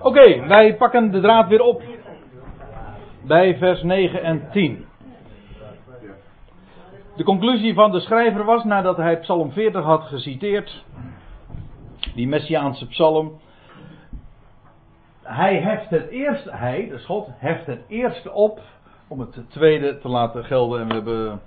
Oké, wij pakken de draad weer op. Bij vers 9 en 10. De conclusie van de schrijver was, nadat hij Psalm 40 had geciteerd, die Messiaanse psalm, hij heft het eerste, hij, dus God, heft het eerste op om het tweede te laten gelden. En we hebben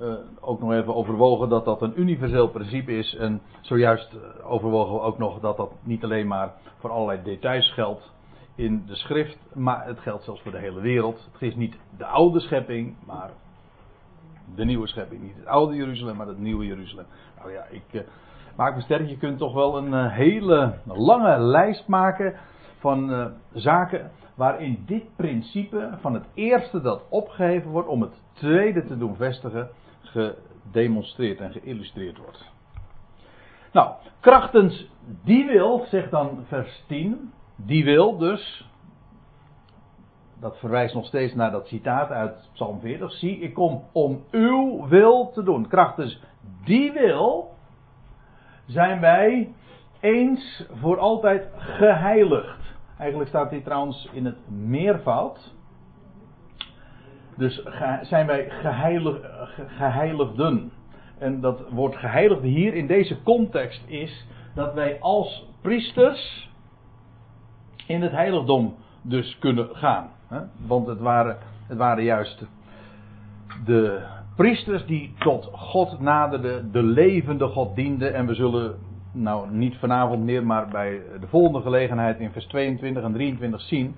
uh, ook nog even overwogen dat dat een universeel principe is. En zojuist uh, overwogen we ook nog dat dat niet alleen maar voor allerlei details geldt in de schrift, maar het geldt zelfs voor de hele wereld. Het is niet de oude schepping, maar de nieuwe schepping. Niet het oude Jeruzalem, maar het nieuwe Jeruzalem. Nou ja, ik maak me sterk, je kunt toch wel een hele lange lijst maken van zaken waarin dit principe van het eerste dat opgeheven wordt om het tweede te doen vestigen, gedemonstreerd en geïllustreerd wordt. Nou, krachtens die wil, zegt dan vers 10, die wil dus, dat verwijst nog steeds naar dat citaat uit Psalm 40, zie, ik kom om uw wil te doen. Krachtens die wil, zijn wij eens voor altijd geheiligd. Eigenlijk staat dit trouwens in het meervoud. Dus zijn wij geheilig, geheiligden. En dat woord geheiligde hier in deze context is dat wij als priesters in het heiligdom dus kunnen gaan. Want het waren, het waren juist de priesters die tot God naderden, de levende God dienden. En we zullen nou niet vanavond meer, maar bij de volgende gelegenheid in vers 22 en 23 zien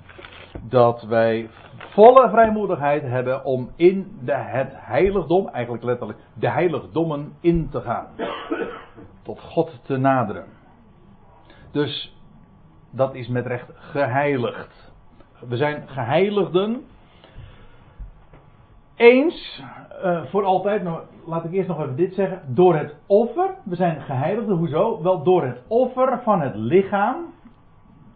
dat wij volle vrijmoedigheid hebben om in de, het heiligdom, eigenlijk letterlijk de heiligdommen in te gaan. Tot God te naderen. Dus dat is met recht geheiligd. We zijn geheiligden. Eens uh, voor altijd, nou, laat ik eerst nog even dit zeggen. Door het offer, we zijn geheiligden, hoezo? Wel door het offer van het lichaam.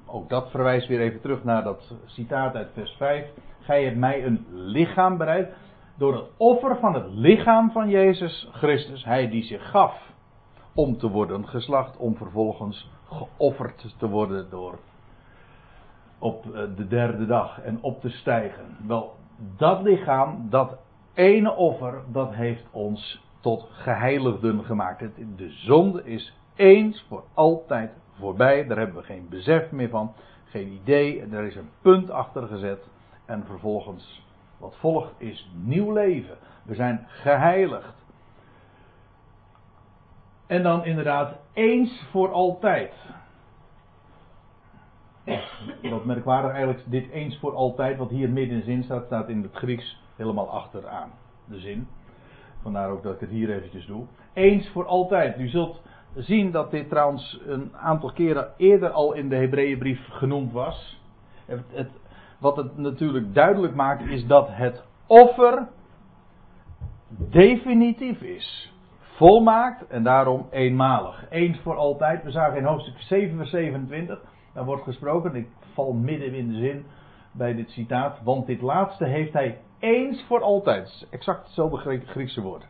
Ook dat verwijst weer even terug naar dat citaat uit vers 5. Gij hebt mij een lichaam bereid. Door het offer van het lichaam van Jezus Christus, hij die zich gaf om te worden geslacht, om vervolgens geofferd te worden door op eh, de derde dag en op te stijgen. Wel, dat lichaam, dat ene offer, dat heeft ons tot geheiligden gemaakt. De zonde is eens voor altijd voorbij. Daar hebben we geen besef meer van, geen idee. Er is een punt achter gezet. En vervolgens, wat volgt, is nieuw leven. We zijn geheiligd. En dan inderdaad eens voor altijd. Wat merkwaardig eigenlijk, dit eens voor altijd, wat hier midden in zin staat, staat in het Grieks helemaal achteraan. De zin. Vandaar ook dat ik het hier eventjes doe. Eens voor altijd. U zult zien dat dit trouwens een aantal keren eerder al in de Hebreeënbrief genoemd was. Het, wat het natuurlijk duidelijk maakt is dat het offer definitief is. Volmaakt en daarom eenmalig. Eens voor altijd. We zagen in hoofdstuk 7 vers 27. Daar wordt gesproken. Ik val midden in de zin bij dit citaat. Want dit laatste heeft hij eens voor altijd. Exact hetzelfde Griekse woord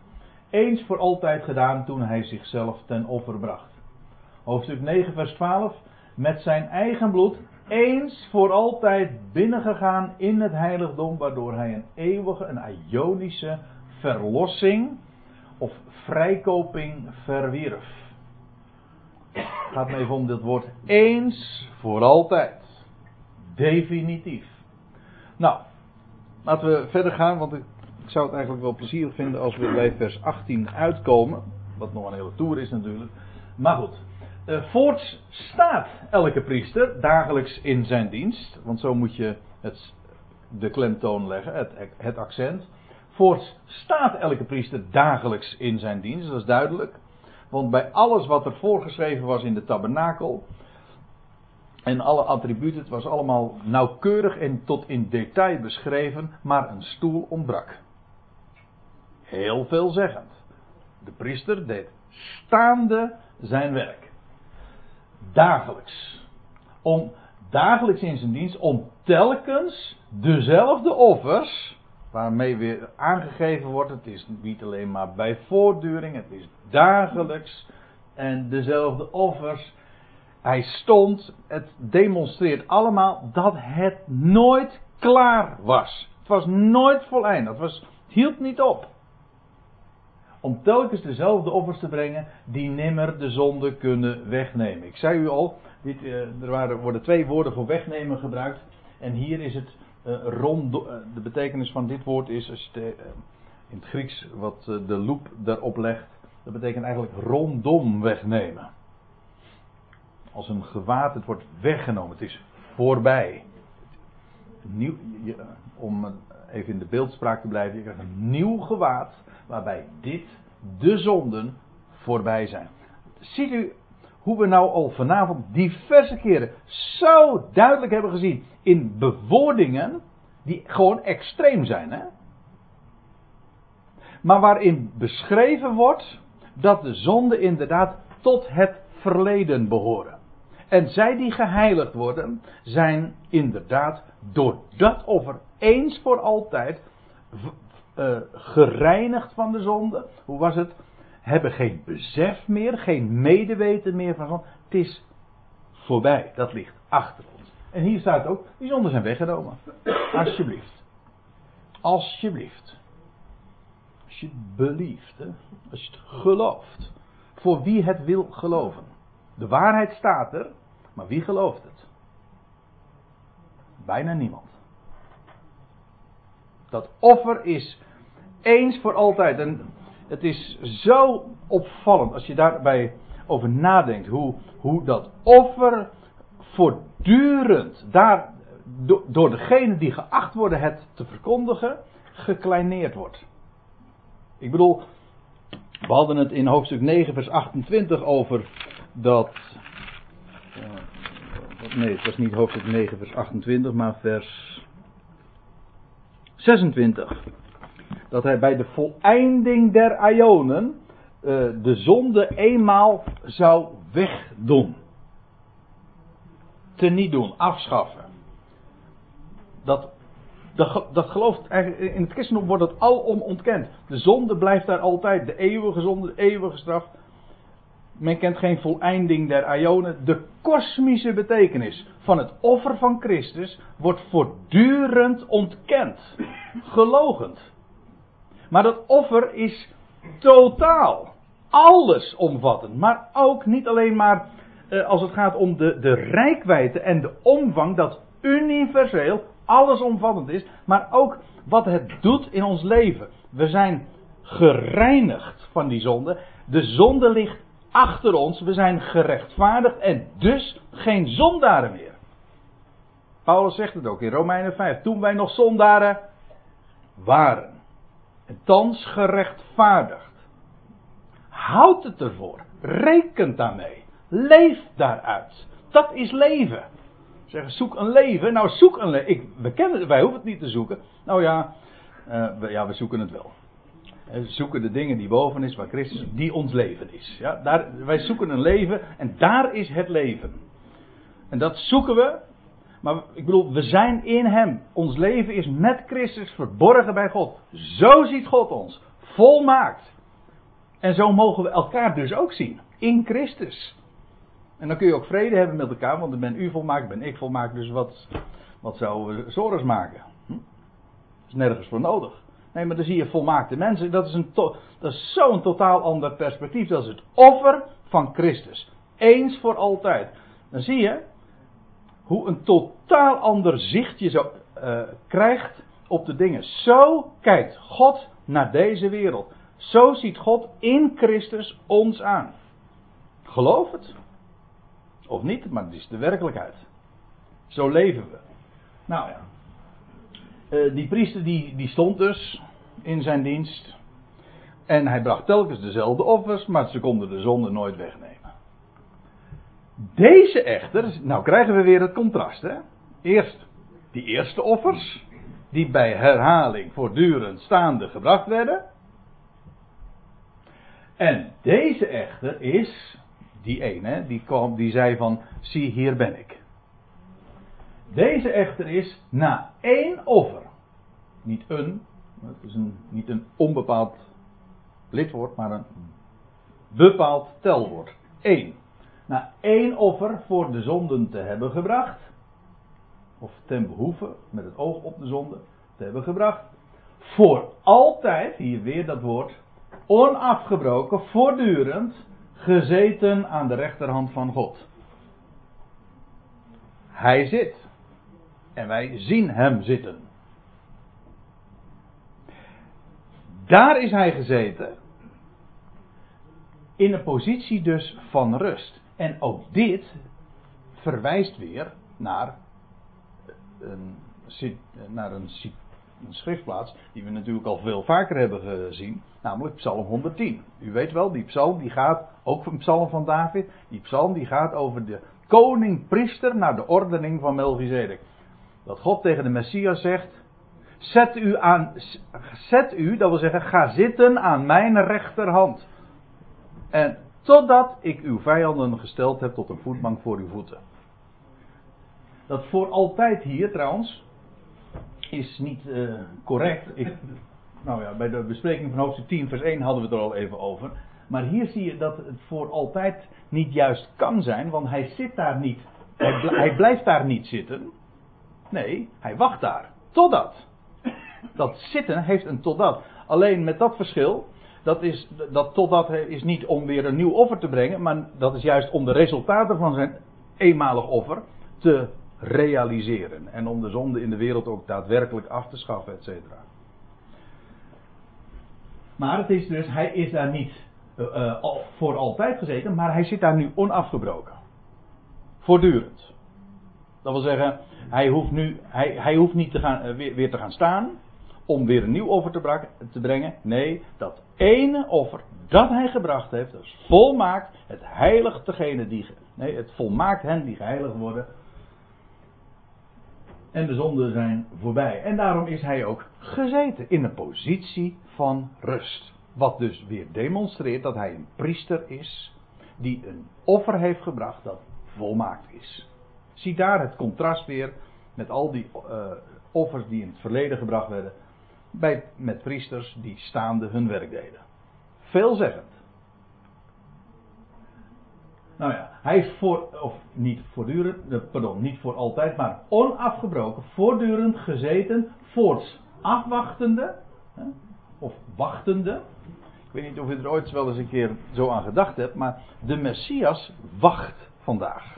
eens voor altijd gedaan toen hij zichzelf ten offer bracht. Hoofdstuk 9, vers 12. Met zijn eigen bloed eens voor altijd binnengegaan in het heiligdom, waardoor hij een eeuwige, een ionische verlossing of vrijkoping verwierf. Gaat even om dit woord eens voor altijd. Definitief. Nou, laten we verder gaan, want ik ik zou het eigenlijk wel plezierig vinden als we bij vers 18 uitkomen. Wat nog een hele toer is natuurlijk. Maar goed. Uh, voorts staat elke priester dagelijks in zijn dienst. Want zo moet je het, de klemtoon leggen, het, het accent. Voorts staat elke priester dagelijks in zijn dienst, dat is duidelijk. Want bij alles wat er voorgeschreven was in de tabernakel. En alle attributen, het was allemaal nauwkeurig en tot in detail beschreven, maar een stoel ontbrak heel veelzeggend. De priester deed staande zijn werk. Dagelijks. Om dagelijks in zijn dienst om telkens dezelfde offers, waarmee weer aangegeven wordt, het is niet alleen maar bij voortduring, het is dagelijks en dezelfde offers. hij stond, het demonstreert allemaal dat het nooit klaar was. Het was nooit voleind, het, was, hield niet op. Om telkens dezelfde offers te brengen die nimmer de zonde kunnen wegnemen. Ik zei u al, dit, eh, er worden twee woorden voor wegnemen gebruikt. En hier is het uh, rond, uh, de betekenis van dit woord is, als je het, in het Grieks wat de loop daarop legt, dat betekent eigenlijk rondom wegnemen. Als een gewaad, het wordt weggenomen, het is voorbij. Nieuw, om even in de beeldspraak te blijven, je krijgt een nieuw gewaad waarbij dit, de zonden, voorbij zijn. Ziet u hoe we nou al vanavond diverse keren zo duidelijk hebben gezien in bewoordingen die gewoon extreem zijn. Hè? Maar waarin beschreven wordt dat de zonden inderdaad tot het verleden behoren. En zij die geheiligd worden, zijn inderdaad door dat offer eens voor altijd uh, gereinigd van de zonde. Hoe was het? Hebben geen besef meer, geen medeweten meer van zonde. Het is voorbij, dat ligt achter. En hier staat ook, die zonden zijn weggenomen. Alsjeblieft. Alsjeblieft. Als je het belieft, hè? als je het gelooft. Voor wie het wil geloven. De waarheid staat er, maar wie gelooft het? Bijna niemand. Dat offer is eens voor altijd. En het is zo opvallend als je daarbij over nadenkt. Hoe, hoe dat offer voortdurend daar, door degene die geacht worden het te verkondigen, gekleineerd wordt. Ik bedoel, we hadden het in hoofdstuk 9, vers 28 over dat. Uh, nee, het was niet hoofdstuk 9, vers 28, maar vers 26 dat hij bij de voleinding der Ionen uh, de zonde eenmaal zou wegdoen. Te niet doen, afschaffen. Dat, dat, dat gelooft in het christendom wordt het alom ontkend. De zonde blijft daar altijd, de eeuwige zonde, de eeuwige straf. Men kent geen voleinding der Ionen. De kosmische betekenis van het offer van Christus wordt voortdurend ontkend. Gelogend. Maar dat offer is totaal. Alles omvattend. Maar ook niet alleen maar als het gaat om de, de rijkwijde en de omvang, dat universeel allesomvattend is. Maar ook wat het doet in ons leven. We zijn gereinigd van die zonde. De zonde ligt achter ons. We zijn gerechtvaardigd en dus geen zondaren meer. Paulus zegt het ook in Romeinen 5. Toen wij nog zondaren waren. En thans gerechtvaardigd. Houd het ervoor. Reken daarmee. Leef daaruit. Dat is leven. Zeggen, zoek een leven. Nou, zoek een leven. We wij hoeven het niet te zoeken. Nou ja, uh, we, ja, we zoeken het wel. We zoeken de dingen die boven is, waar Christus, die ons leven is. Ja, daar, wij zoeken een leven en daar is het leven. En dat zoeken we maar ik bedoel, we zijn in Hem. Ons leven is met Christus verborgen bij God. Zo ziet God ons. Volmaakt. En zo mogen we elkaar dus ook zien. In Christus. En dan kun je ook vrede hebben met elkaar, want dan ben u volmaakt, ben ik volmaakt. Dus wat, wat zouden we zorgen maken? Hm? Is nergens voor nodig. Nee, maar dan zie je volmaakte mensen. Dat is, een dat is zo'n totaal ander perspectief. Dat is het offer van Christus. Eens voor altijd. Dan zie je, hoe een totaal ander zicht je zo uh, krijgt op de dingen. Zo kijkt God naar deze wereld. Zo ziet God in Christus ons aan. Geloof het. Of niet, maar het is de werkelijkheid. Zo leven we. Nou ja. Uh, die priester die, die stond dus in zijn dienst. En hij bracht telkens dezelfde offers, maar ze konden de zonde nooit wegnemen. Deze echter, nou krijgen we weer het contrast. Hè? Eerst die eerste offers, die bij herhaling voortdurend staande gebracht werden. En deze echter is die ene, die, kwam, die zei van, zie hier ben ik. Deze echter is na één offer, niet een, het is een, niet een onbepaald lidwoord, maar een bepaald telwoord. Eén. na één offer voor de zonden te hebben gebracht, of ten behoeve, met het oog op de zonde, te hebben gebracht, voor altijd, hier weer dat woord, onafgebroken, voortdurend, gezeten aan de rechterhand van God. Hij zit. En wij zien hem zitten. Daar is hij gezeten. In een positie dus van rust. En ook dit verwijst weer naar een, naar een, een schriftplaats die we natuurlijk al veel vaker hebben gezien, namelijk Psalm 110. U weet wel, die psalm die gaat, ook een psalm van David, die psalm die gaat over de koning-priester naar de ordening van Melchizedek. Dat God tegen de Messias zegt, zet u aan, zet u, dat wil zeggen, ga zitten aan mijn rechterhand. En totdat ik uw vijanden gesteld heb tot een voetbank voor uw voeten. Dat voor altijd hier trouwens is niet uh, correct. Ik, nou ja, bij de bespreking van hoofdstuk 10 vers 1 hadden we het er al even over. Maar hier zie je dat het voor altijd niet juist kan zijn, want hij zit daar niet. Hij, hij blijft daar niet zitten. Nee, hij wacht daar. Totdat. Dat zitten heeft een totdat. Alleen met dat verschil. Dat, is, dat totdat is niet om weer een nieuw offer te brengen. Maar dat is juist om de resultaten van zijn eenmalig offer te realiseren. En om de zonde in de wereld ook daadwerkelijk af te schaffen, et cetera. Maar het is dus, hij is daar niet uh, voor altijd gezeten, maar hij zit daar nu onafgebroken. Voortdurend. Dat wil zeggen, hij hoeft, nu, hij, hij hoeft niet te gaan, uh, weer, weer, te gaan staan om weer een nieuw offer te, brengen. Nee, dat ene offer dat hij gebracht heeft, dat is volmaakt het heiligt degene die. Nee, het volmaakt hen die geheiligd worden. En de zonden zijn voorbij. En daarom is hij ook gezeten in een positie van rust. Wat dus weer demonstreert dat hij een priester is die een offer heeft gebracht dat volmaakt is. Zie daar het contrast weer met al die uh, offers die in het verleden gebracht werden. Bij, met priesters die staande hun werk deden. Veelzeggend. Nou ja, hij is voor, of niet voortdurend, eh, pardon, niet voor altijd, maar onafgebroken, voortdurend gezeten, voorts afwachtende, of wachtende, ik weet niet of u er ooit wel eens een keer zo aan gedacht hebt, maar de Messias wacht vandaag.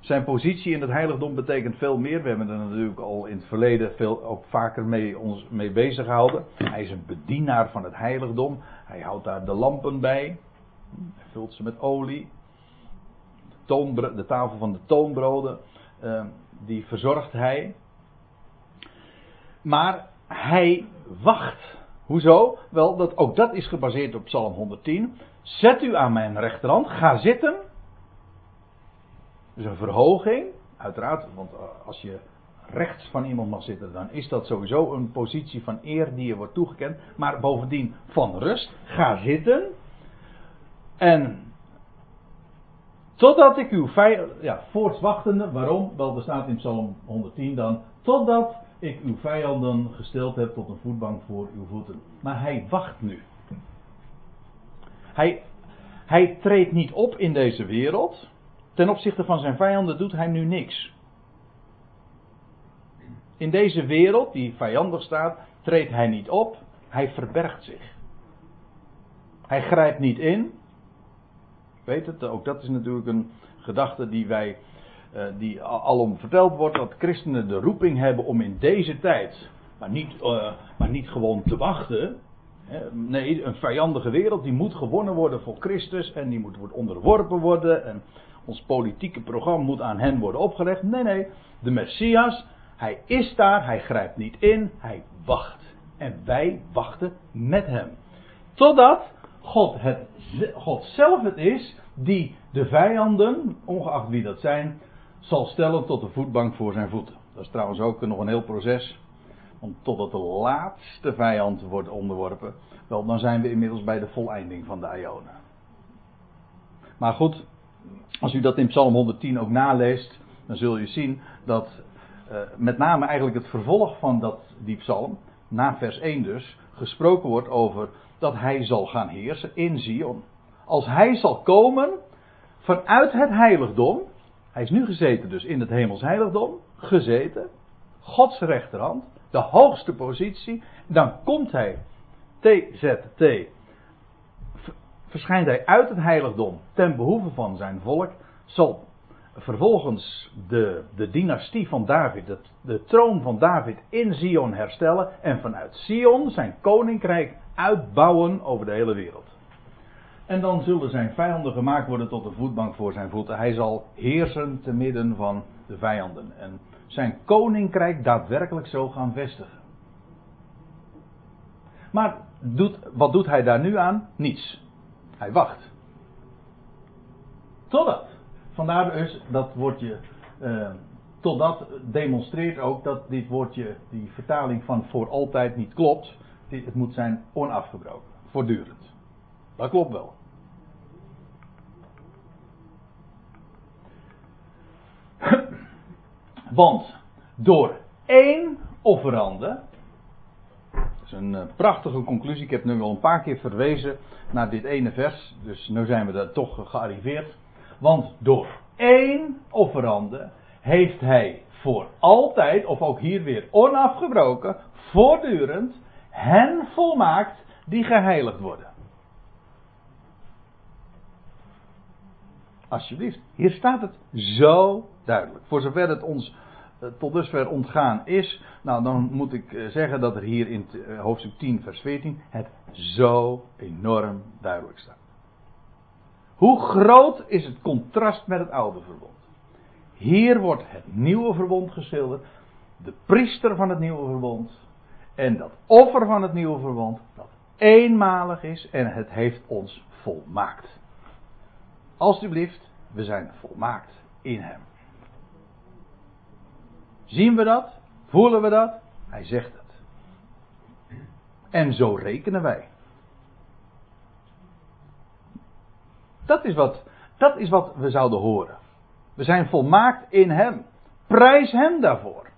Zijn positie in het heiligdom betekent veel meer. We hebben er natuurlijk al in het verleden veel, ook vaker mee, ons mee bezig gehouden. Hij is een bedienaar van het heiligdom. Hij houdt daar de lampen bij. Vult ze met olie. De, de tafel van de toonbroden, uh, die verzorgt hij. Maar hij wacht Hoezo? Wel, dat, ook dat is gebaseerd op Psalm 110. Zet u aan mijn rechterhand, ga zitten. Dus een verhoging, uiteraard, want eh, als je rechts van iemand mag zitten, dan is dat sowieso een positie van eer die je wordt toegekend. Maar bovendien van rust, ga zitten. En totdat ik uw vijand, ja, voortwachtende, waarom? Wel, er staat in Psalm 110 dan, totdat ik uw vijanden gesteld heb tot een voetbank voor uw voeten. Maar hij wacht nu. Hij, hij treedt niet op in deze wereld. Ten opzichte van zijn vijanden doet hij nu niks. In deze wereld, die vijandig staat, treedt hij niet op. Hij verbergt zich. Hij grijpt niet in. Weet het, ook dat is natuurlijk een gedachte die wij uh, die alom verteld wordt dat christenen de roeping hebben om in deze tijd, maar niet, uh, maar niet gewoon te wachten. Hè, nee, een vijandige wereld die moet gewonnen worden voor Christus en die moet onderworpen worden en ons politieke programma moet aan hen worden opgelegd. Nee, nee, de Messias, hij is daar, hij grijpt niet in, hij wacht. En wij wachten met hem. Totdat God, het, God zelf het is die de vijanden, ongeacht wie dat zijn, zal stellen tot de voetbank voor zijn voeten. Dat is trouwens ook nog een heel proces. Want totdat de laatste vijand wordt onderworpen, wel, dan zijn we inmiddels bij de voleinding van de Ionen. Maar goed, als u dat in Psalm 110 ook naleest, dan zul je zien dat uh, met name eigenlijk het vervolg van dat, die psalm, na vers 1 dus, gesproken wordt over dat hij zal gaan heersen in Zion. als hij zal komen vanuit het heiligdom. Hij is nu gezeten dus in het hemels heiligdom. Gezeten. Gods rechterhand. De hoogste positie. Dan komt hij. TZT. Verschijnt hij uit het heiligdom ten behoeve van zijn volk. Zal vervolgens de, de dynastie van David, de, de troon van David in Zion herstellen. En vanuit Zion zijn koninkrijk uitbouwen over de hele wereld. En dan zullen zijn vijanden gemaakt worden tot een voetbank voor zijn voeten. Hij zal heersen te midden van de vijanden. En zijn koninkrijk daadwerkelijk zo gaan vestigen. Maar doet, wat doet hij daar nu aan? Niets. Hij wacht. Totdat. Vandaar dus dat woordje. Uh, totdat demonstreert ook dat dit woordje, die vertaling van voor altijd niet klopt. Het moet zijn onafgebroken. Voortdurend. Dat klopt wel. Want door één offerande. Dat is een eh, prachtige conclusie. Ik heb nu al een paar keer verwezen naar dit ene vers. Dus nu zijn we daar toch gearriveerd. Want door één offerande heeft hij voor altijd, of ook hier weer onafgebroken, voortdurend, hen volmaakt die geheiligd worden. Alsjeblieft, hier staat het zo duidelijk. Voor zover het ons eh, tot dusver ontgaan is, nou dan moet ik eh, zeggen dat er hier in eh, hoofdstuk 10, vers 14 het zo enorm duidelijk staat. Hoe groot is het contrast met het oude verbond? Hier wordt het nieuwe verbond geschilderd, de priester van het nieuwe verbond en dat offer van het nieuwe verbond dat eenmalig is en het heeft ons volmaakt. Alsjeblieft, we zijn volmaakt in hem. Zien we dat? Voelen we dat? Hij zegt het. En zo rekenen wij. Dat is wat, dat is wat we zouden horen. We zijn volmaakt in Hem. Prijs Hem daarvoor.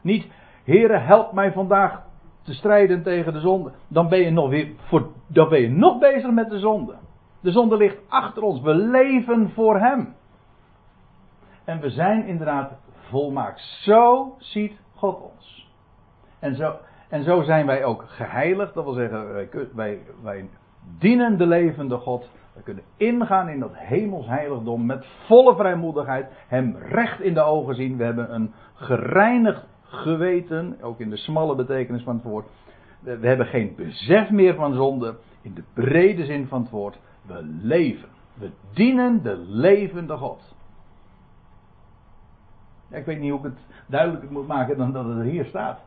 Niet, Heere, help mij vandaag te strijden tegen de zonde. Dan ben je nog weer voor, dan ben je nog bezig met de zonde. De zonde ligt achter ons. We leven voor Hem. En we zijn inderdaad volmaakt. Zo ziet God ons. En zo, en zo zijn wij ook geheiligd. Dat wil zeggen, wij, wij, wij dienen de levende God. We kunnen ingaan in dat hemelsheiligdom met volle vrijmoedigheid. Hem recht in de ogen zien. We hebben een gereinigd geweten. Ook in de smalle betekenis van het woord. We hebben geen besef meer van zonde. In de brede zin van het woord. We leven. We dienen de levende God. Ik weet niet hoe ik het duidelijker moet maken dan dat het er hier staat.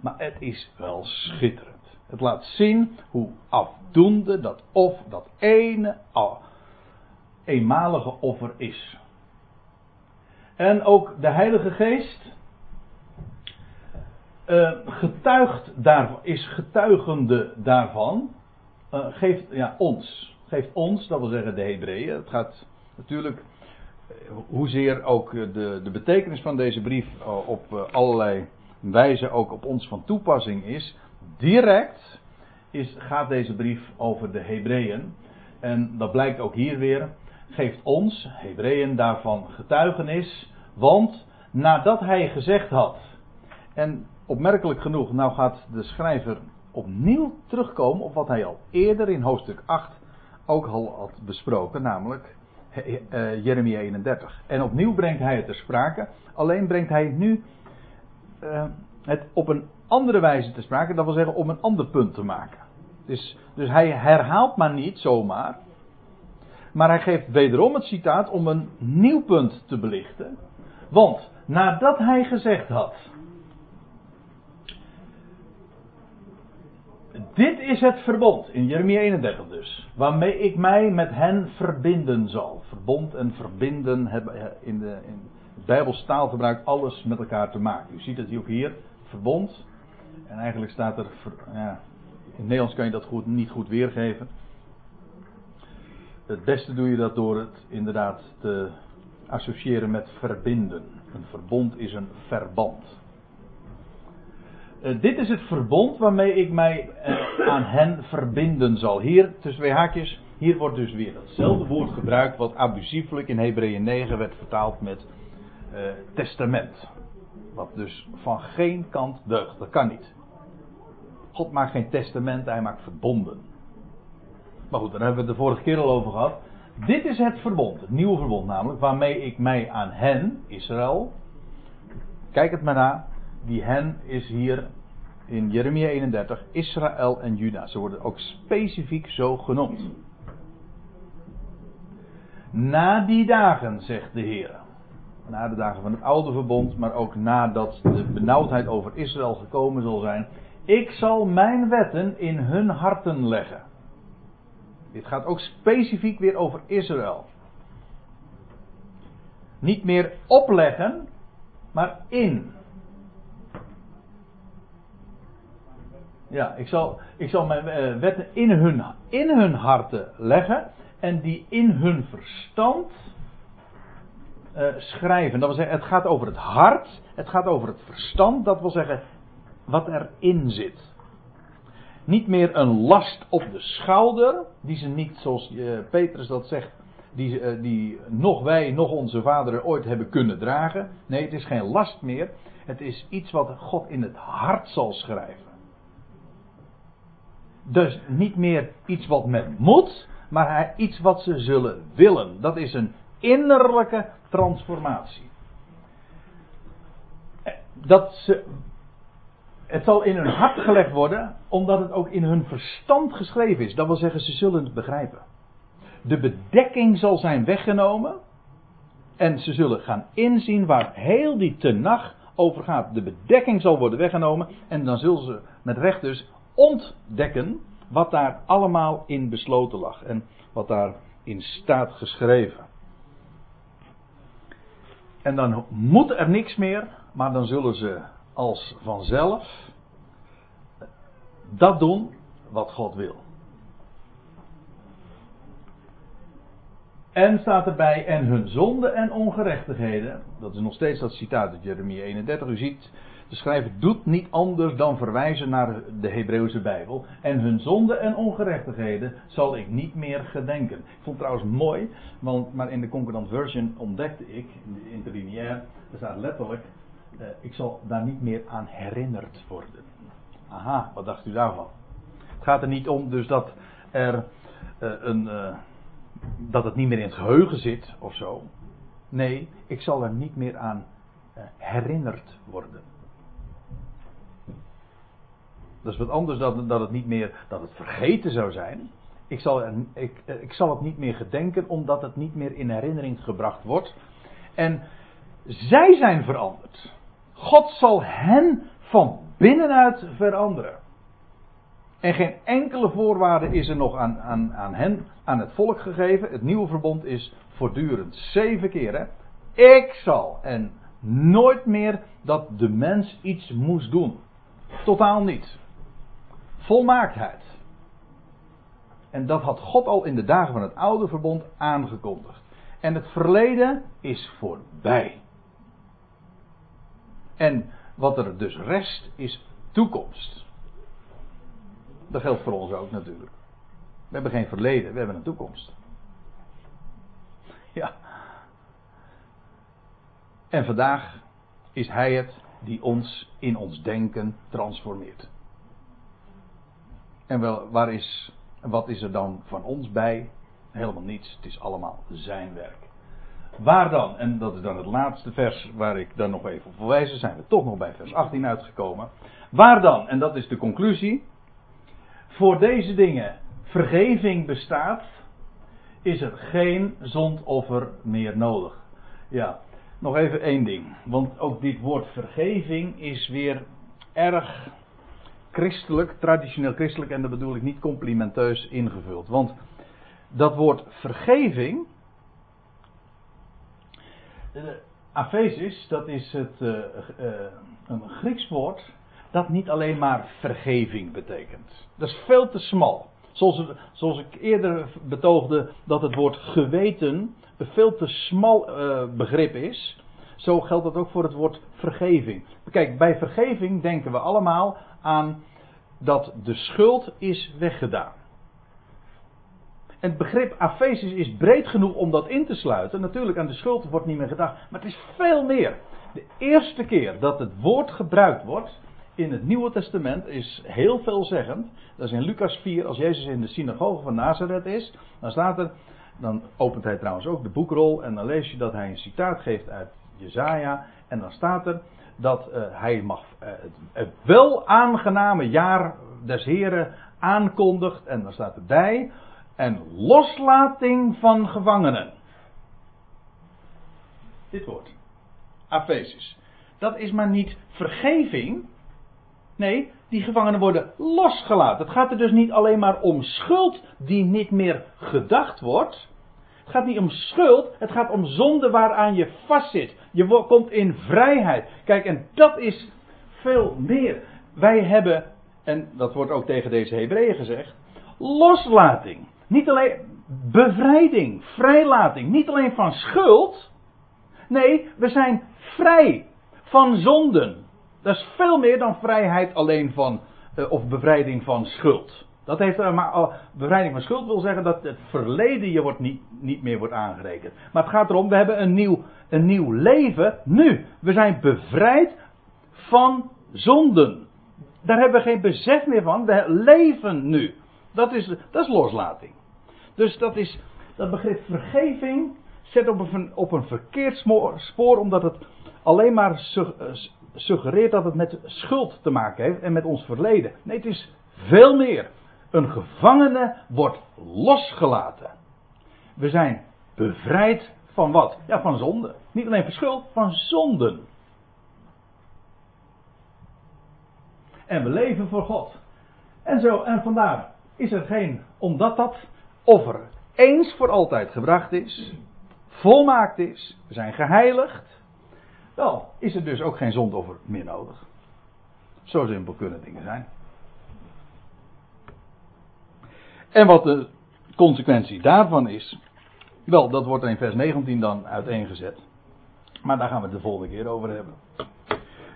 Maar het is wel schitterend. Het laat zien hoe afdoende dat of dat ene eenmalige offer is. En ook de Heilige Geest uh, getuigt daarvan, is getuigende daarvan. Uh, geeft ja, ons. Geeft ons, dat wil zeggen de Hebreeën. Het gaat natuurlijk hoezeer ook de, de betekenis van deze brief eh, op eh, allerlei wijzen ook op ons van toepassing is. Direct is, gaat deze brief over de Hebreeën. En dat blijkt ook hier weer. Geeft ons, Hebreeën, daarvan getuigenis. Want nadat hij gezegd had. En opmerkelijk genoeg, nou gaat de schrijver opnieuw terugkomen op wat hij al eerder in hoofdstuk 8 ook al had besproken. Namelijk uh, Jeremia 31. En opnieuw brengt hij het ter sprake. Alleen brengt hij nu uh, het op een andere wijze te sprake. Dat wil zeggen om een ander punt te maken. Dus, dus hij herhaalt maar niet zomaar. Maar hij geeft wederom het citaat om een nieuw punt te belichten. Want nadat hij gezegd had. Dit is het verbond, in Jeremia 31 dus, waarmee ik mij met hen verbinden zal. Verbond en verbinden hebben in, de, in Bijbels taalgebruik alles met elkaar te maken. U ziet het ook hier, verbond. En eigenlijk staat er, ja, in het Nederlands kan je dat goed, niet goed weergeven. Het beste doe je dat door het inderdaad te associëren met verbinden. Een verbond is een verband. Uh, dit is het verbond waarmee ik mij uh, aan hen verbinden zal. Hier, tussen twee haakjes, Hier wordt dus weer datzelfde woord gebruikt wat abusieflijk in Hebreeën 9 werd vertaald met uh, testament. Wat dus van geen kant deugt. Dat kan niet. God maakt geen testament, hij maakt verbonden. Maar goed, daar hebben we het de vorige keer al over gehad. Dit is het verbond, het nieuwe verbond namelijk, waarmee ik mij aan hen, Israël, kijk het maar na, die hen is hier in Jeremia 31 Israël en Juda. Ze worden ook specifiek zo genoemd. Na die dagen, zegt de Heer. Na de dagen van het oude verbond, maar ook nadat de benauwdheid over Israël gekomen zal zijn. Ik zal mijn wetten in hun harten leggen. Dit gaat ook specifiek weer over Israël. Niet meer opleggen, maar in. Ja, ik zal, ik zal mijn uh, wetten in hun, in hun harten leggen en die in hun verstand uh, schrijven. Dat wil zeggen, het gaat over het hart, het gaat over het verstand, dat wil zeggen wat erin zit. Niet meer een last op de schouder, die ze niet, zoals uh, Petrus dat zegt, die, uh, die nog wij, nog onze vaderen ooit hebben kunnen dragen. Nee, het is geen last meer. Het is iets wat God in het hart zal schrijven. Dus niet meer iets wat men moet, maar iets wat ze zullen willen. Dat is een innerlijke transformatie. Dat ze, het zal in hun hart gelegd worden, omdat het ook in hun verstand geschreven is. Dat wil zeggen, ze zullen het begrijpen. De bedekking zal zijn weggenomen. En ze zullen gaan inzien waar heel die tenag over gaat. De bedekking zal worden weggenomen. En dan zullen ze met recht dus ontdekken wat daar allemaal in besloten lag en wat daar in staat geschreven. En dan moet er niks meer, maar dan zullen ze als vanzelf dat doen wat God wil. En staat erbij, en hun zonde en ongerechtigheden. Dat is nog steeds dat citaat uit Jeremia 31. U ziet, de schrijver doet niet anders dan verwijzen naar de Hebreeuwse Bijbel. En hun zonde en ongerechtigheden zal ik niet meer gedenken. Ik vond het trouwens mooi, want, maar in de Concordant Version ontdekte ik, in de interlineair, er staat letterlijk, eh, ik zal daar niet meer aan herinnerd worden. Aha, wat dacht u daarvan? Het gaat er niet om dus dat er eh, een, eh, dat het niet meer in het geheugen zit of zo. Nee, ik zal er niet meer aan herinnerd worden. Dat is wat anders dan dat het niet meer, dat het vergeten zou zijn. Ik zal, ik, eh, ik zal het niet meer gedenken omdat het niet meer in herinnering gebracht wordt. En zij zijn veranderd. God zal hen van binnenuit veranderen. En geen enkele voorwaarde is er nog aan, aan, aan hen, aan het volk gegeven. Het nieuwe verbond is voortdurend. Zeven keer. Ik zal. En nooit meer dat de mens iets moest doen. Totaal niet. Volmaaktheid. En dat had God al in de dagen van het oude verbond aangekondigd. En het verleden is voorbij. En wat er dus rest is toekomst. Dat geldt voor ons ook natuurlijk. We hebben geen verleden, we hebben een toekomst. Ja. En vandaag is Hij het die ons in ons denken transformeert. En wel, waar is, wat is er dan van ons bij? Helemaal niets. Het is allemaal zijn werk. Waar dan? En dat is dan het laatste vers waar ik dan nog even op verwijzen. Zijn we toch nog bij vers 18 uitgekomen. Waar dan? En dat is de conclusie. Voor deze dingen vergeving bestaat, is er geen zondoffer meer nodig. Ja, nog even één ding. Want ook dit woord vergeving is weer erg christelijk, traditioneel christelijk, en dat bedoel ik niet complimenteus ingevuld. Want dat woord vergeving. Aphesis, dat is het, uh, uh, een Grieks woord dat niet alleen maar vergeving betekent. Dat is veel te smal. Zoals, zoals ik eerder betoogde dat het woord geweten een veel te smal begrip is. Zo geldt dat ook voor het woord vergeving. Kijk, bij vergeving denken we allemaal aan dat de schuld is weggedaan. Het begrip afesis is breed genoeg om dat in te sluiten. Natuurlijk, aan de schuld wordt niet meer gedacht. Maar het is veel meer. De eerste keer dat het woord gebruikt wordt in het Nieuwe Testament is heel veelzeggend. Dat is in Lucas 4, als Jezus in de synagoge van Nazareth is. Dan staat er, dan opent hij trouwens ook de boekrol en dan lees je dat hij een citaat geeft uit Jezaja. En dan staat er dat uh, hij mag uh, het wel aangename jaar des Heren aankondigt. En dan staat erbij, en loslating van gevangenen. Dit woord. Aphesis. Dat is maar niet vergeving. Nee, die gevangenen worden losgelaten. Het gaat er dus niet alleen maar om schuld die niet meer gedacht wordt. Het gaat niet om schuld, het gaat om zonde waaraan je vastzit. Je komt in vrijheid. Kijk, en dat is veel meer. Wij hebben, en dat wordt ook tegen deze Hebreeën gezegd, loslating. Niet alleen bevrijding, vrijlating. Niet alleen van schuld. Nee, we zijn vrij van zonden. Dat is veel meer dan vrijheid alleen van, uh, of bevrijding van schuld. Dat heeft uh, maar, uh, bevrijding van schuld wil zeggen dat het verleden je wordt niet, niet meer wordt aangerekend. Maar het gaat erom, we hebben een nieuw, een nieuw leven nu. We zijn bevrijd van zonden. Daar hebben we geen besef meer van. We leven nu. Dat is, dat is loslating. Dus dat is dat begrip vergeving zet op een, op een verkeerd spoor, omdat het alleen maar eh, suggereert dat het met schuld te maken heeft en met ons verleden. Nee, het is veel meer. Een gevangene wordt losgelaten. We zijn bevrijd van wat? Ja, van zonde. Niet alleen van schuld, van zonden. En we leven voor God. En zo, en vandaar is er geen, omdat dat offer eens voor altijd gebracht is, volmaakt is, we zijn geheiligd, wel, is er dus ook geen zondoffer meer nodig. Zo simpel kunnen dingen zijn. En wat de consequentie daarvan is, wel, dat wordt in vers 19 dan uiteengezet. Maar daar gaan we het de volgende keer over hebben.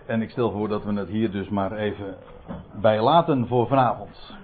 En ik stel voor dat we het hier dus maar even bij laten voor vanavond.